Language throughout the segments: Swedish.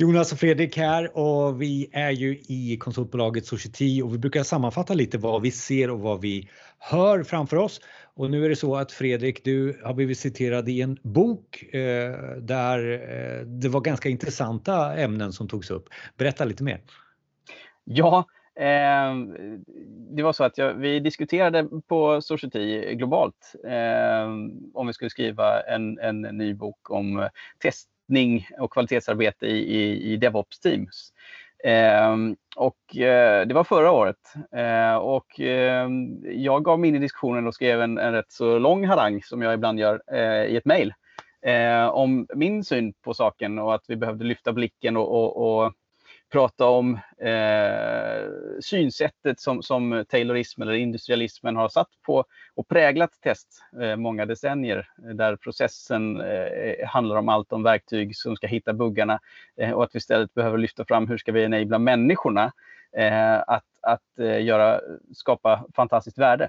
Jonas och Fredrik här och vi är ju i konsultbolaget Society och vi brukar sammanfatta lite vad vi ser och vad vi hör framför oss. Och nu är det så att Fredrik, du har blivit citerad i en bok eh, där eh, det var ganska intressanta ämnen som togs upp. Berätta lite mer. Ja, eh, det var så att jag, vi diskuterade på Society globalt eh, om vi skulle skriva en, en ny bok om test testning och kvalitetsarbete i, i, i DevOps-teams. Eh, och eh, det var förra året. Eh, och eh, jag gav mig in i diskussionen och skrev en, en rätt så lång harang som jag ibland gör eh, i ett mejl eh, om min syn på saken och att vi behövde lyfta blicken och, och, och prata om eh, synsättet som, som Taylorismen eller industrialismen har satt på och präglat test eh, många decennier eh, där processen eh, handlar om allt om verktyg som ska hitta buggarna eh, och att vi istället behöver lyfta fram hur ska vi enabla människorna eh, att, att eh, göra, skapa fantastiskt värde.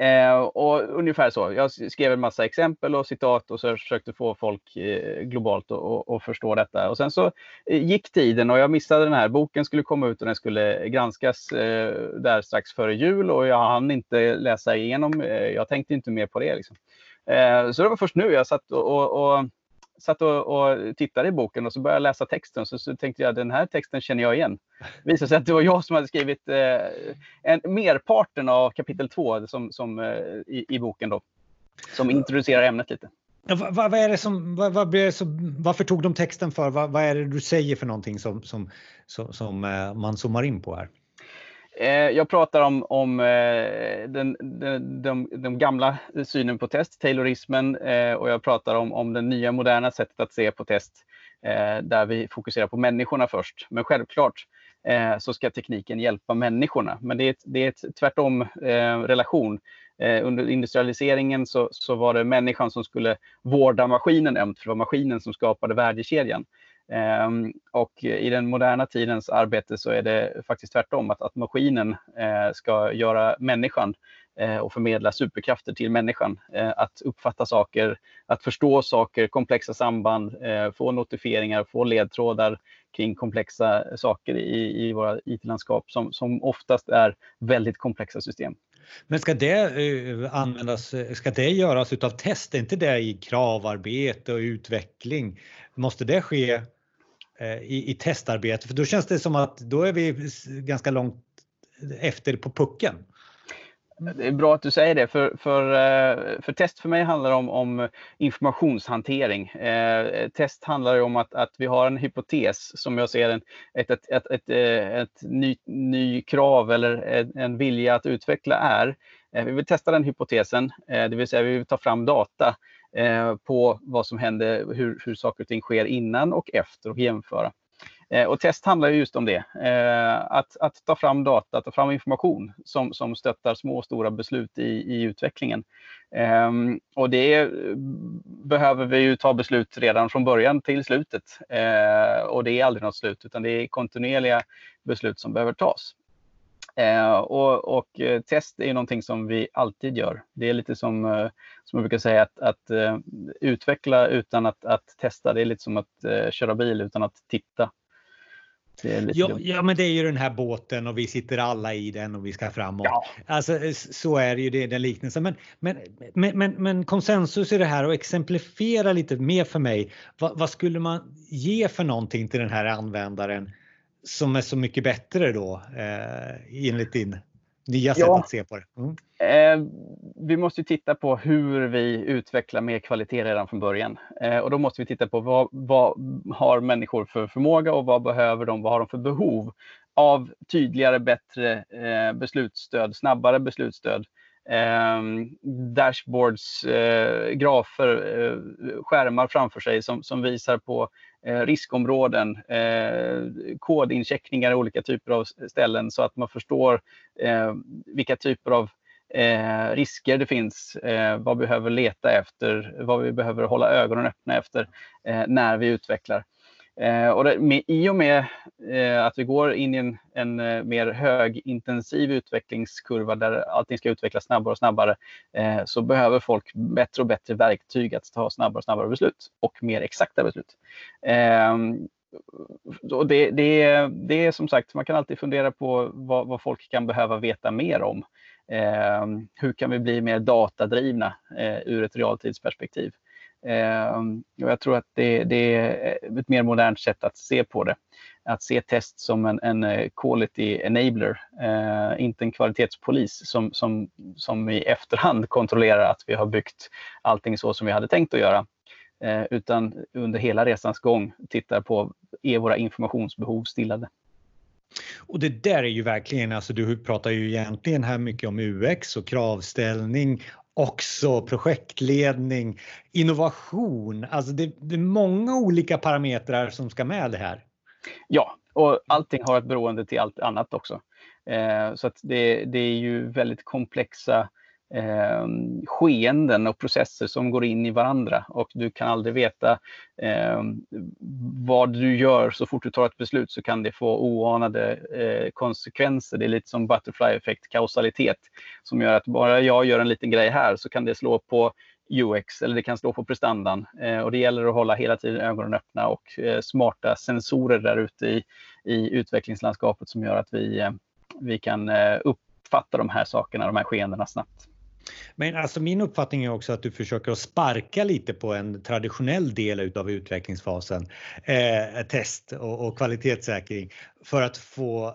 Eh, och ungefär så. Jag skrev en massa exempel och citat och så försökte få folk eh, globalt att förstå detta. Och sen så eh, gick tiden och jag missade den här. Boken skulle komma ut och den skulle granskas eh, där strax före jul och jag hann inte läsa igenom. Eh, jag tänkte inte mer på det. Liksom. Eh, så det var först nu jag satt och, och, och satt och, och, tittade i boken och så började jag läsa texten. Så, så tänkte jag den här texten känner jag igen. Det visade sig att det var jag som hade skrivit eh, en, merparten av kapitel 2 som, som, eh, i, i, boken. Då, som introducerar ämnet lite. Ja, vad, vad, är det som, vad, vad varför tog de texten för? Vad, vad, är det du säger för någonting som, som, som, som eh, man zoomar in på här? Eh, jag pratar om, om eh, den, den, de, de, gamla synen på test, Taylorismen, eh, och jag pratar om, om det nya moderna sättet att se på test, där vi fokuserar på människorna först. Men självklart så ska tekniken hjälpa människorna. Men det är ett, det är ett tvärtom relation. Under industrialiseringen så, så var det människan som skulle vårda maskinen ömt, för det var maskinen som skapade värdekedjan. Ehm, och i den moderna tidens arbete så är det faktiskt tvärtom, att, att maskinen eh, ska göra människan eh, och förmedla superkrafter till människan. Eh, att uppfatta saker, att förstå saker, komplexa samband, eh, få notifieringar, få ledtrådar kring komplexa saker i, i våra IT-landskap som, som oftast är väldigt komplexa system. Men ska det eh, användas, ska det göras utav test? Är inte det i kravarbete och utveckling? Måste det ske Eh, i, i testarbete? För då känns det som att då är vi ganska långt efter på pucken. Mm. Det är bra att du säger det, för, för, eh, för test för mig handlar om, om informationshantering. Eh, test handlar om att, att vi har en hypotes som jag ser en, ett, ett, ett, ett, eh, ett ny, ny krav eller en, en vilja att utveckla är. Eh, vi vill testa den hypotesen, eh, det vill säga vi vill ta fram data Eh, på vad som händer, hur, hur saker och ting sker innan och efter och jämföra. Eh, och test handlar just om det. Eh, att, att ta fram data, ta fram information som, som stöttar små och stora beslut i, i utvecklingen. Ehm, och det behöver vi ju ta beslut redan från början till slutet. och det är aldrig något slut, utan det är kontinuerliga beslut som behöver tas. Eh, och, och, eh, test är ju någonting som vi alltid gör. Det är lite som, eh, som jag brukar säga att, att uh, utveckla utan att, att, testa. Det är lite som att uh, köra bil utan att titta. Ja, ja, men det är ju den här båten och vi sitter alla i den och vi ska framåt. Ja. Alltså, så är det ju det, den liknelsen. Men, men, men, men, men konsensus i det här och exemplifiera lite mer för mig. Va, vad skulle man ge för någonting till den här användaren som är så mycket bättre då eh, enligt din nya sätt ja. att se på det? Mm. Eh, vi måste titta på hur vi utvecklar mer kvalitet redan från början. Eh, och då måste vi titta på vad, vad, har människor för förmåga och vad behöver de, vad har de för behov av tydligare, bättre eh, beslutsstöd, snabbare beslutsstöd. Eh, dashboards, eh, grafer, eh, skärmar framför sig som, som visar på Eh, riskområden, eh, kodincheckningar i olika typer av ställen så att man förstår eh, vilka typer av eh, risker det finns, eh, vad vi behöver leta efter, vad vi behöver hålla ögonen öppna efter eh, när vi utvecklar. Eh, och det, med, I och med eh, att vi går in i en, en eh, mer högintensiv utvecklingskurva där allting ska utvecklas snabbare och snabbare eh, så behöver folk bättre och bättre verktyg att ta snabbare och snabbare beslut och mer exakta beslut. Eh, och det, det, det är som sagt, man kan alltid fundera på vad, vad folk kan behöva veta mer om. Eh, hur kan vi bli mer datadrivna eh, ur ett realtidsperspektiv? Eh, och jag tror att det, det, är ett mer modernt sätt att se på det. Att se test som en, en eh, quality enabler, eh, inte en kvalitetspolis som, som, som i efterhand kontrollerar att vi har byggt allting så som vi hade tänkt att göra. Eh, utan under hela resans gång tittar på, är våra informationsbehov stillade? Och det där är ju verkligen, alltså du pratar ju egentligen här mycket om UX och kravställning, också projektledning, innovation. Alltså det, det är många olika parametrar som ska med det här. Ja, och allting har ett beroende till allt annat också. Eh, så att det, det är ju väldigt komplexa eh, skeenden och processer som går in i varandra och du kan aldrig veta eh, vad du gör så fort du tar ett beslut så kan det få oanade eh, konsekvenser. Det är lite som butterfly-effekt, kausalitet som gör att bara jag gör en liten grej här så kan det slå på UX eller det kan slå på prestandan. Eh, och det gäller att hålla hela tiden ögonen öppna och eh, smarta sensorer där ute i, i utvecklingslandskapet som gör att vi, eh, vi kan eh, uppfatta de här sakerna, de här skeendena snabbt. Men alltså min uppfattning är också att du försöker att sparka lite på en traditionell del utav utvecklingsfasen, eh, test och, och kvalitetssäkring för att få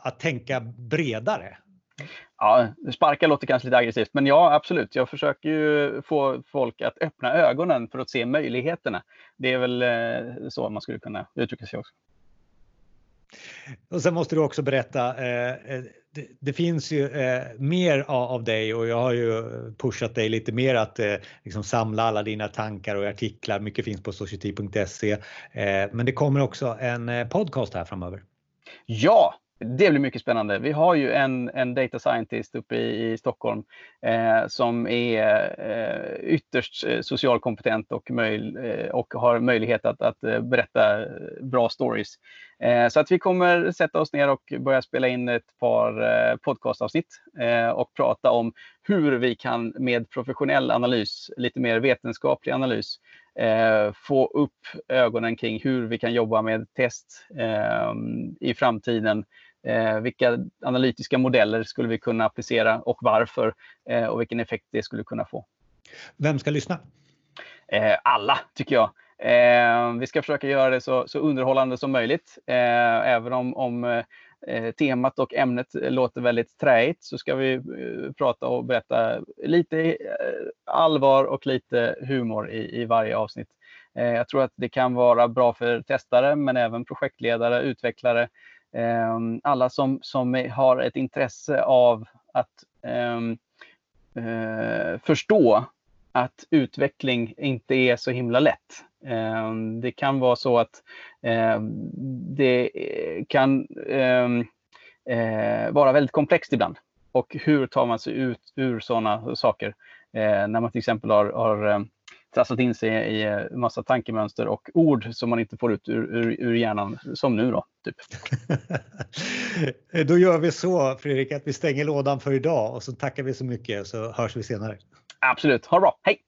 att tänka bredare. Ja, sparka låter kanske lite aggressivt, men ja absolut. Jag försöker ju få folk att öppna ögonen för att se möjligheterna. Det är väl eh, så man skulle kunna uttrycka sig också. Och sen måste du också berätta, eh, eh, det, det, finns ju eh, mer av, av, dig och jag har ju pushat dig lite mer att eh, liksom samla alla dina tankar och artiklar. Mycket finns på society.se. Eh, men det kommer också en eh, podcast här framöver. Ja, det blir mycket spännande. Vi har ju en, en data scientist uppe i, i Stockholm eh, som är eh, ytterst eh, socialkompetent och, möj, eh, och har möjlighet att, att eh, berätta eh, bra stories. Eh, så att vi kommer sätta oss ner och börja spela in ett par podcastavsnitt och prata om hur vi kan med professionell analys, lite mer vetenskaplig analys, få upp ögonen kring hur vi kan jobba med test i framtiden Eh, vilka analytiska modeller skulle vi kunna applicera och varför eh, och vilken effekt det skulle kunna få. Vem ska lyssna? Eh, alla tycker jag. Eh, vi ska försöka göra det så, så underhållande som möjligt. Eh, även om, om eh, temat och ämnet låter väldigt träigt så ska vi prata och berätta lite allvar och lite humor i, i varje avsnitt. Jag tror att det kan vara bra för testare men även projektledare, utvecklare Ehm, alla som, som har ett intresse av att ehm, eh, förstå att utveckling inte är så himla lätt. Ehm, det kan vara så att det eh, kan eh, vara väldigt komplext ibland. Och hur tar man sig ut ur sådana saker? När man till exempel har, har trasslat in sig i massa tankemönster och ord som man inte får ut ur, ur, ur hjärnan, som nu då. Typ. då gör vi så Fredrik att vi stänger lådan för idag och så tackar vi så mycket så hörs vi senare. Absolut, ha det bra, hej!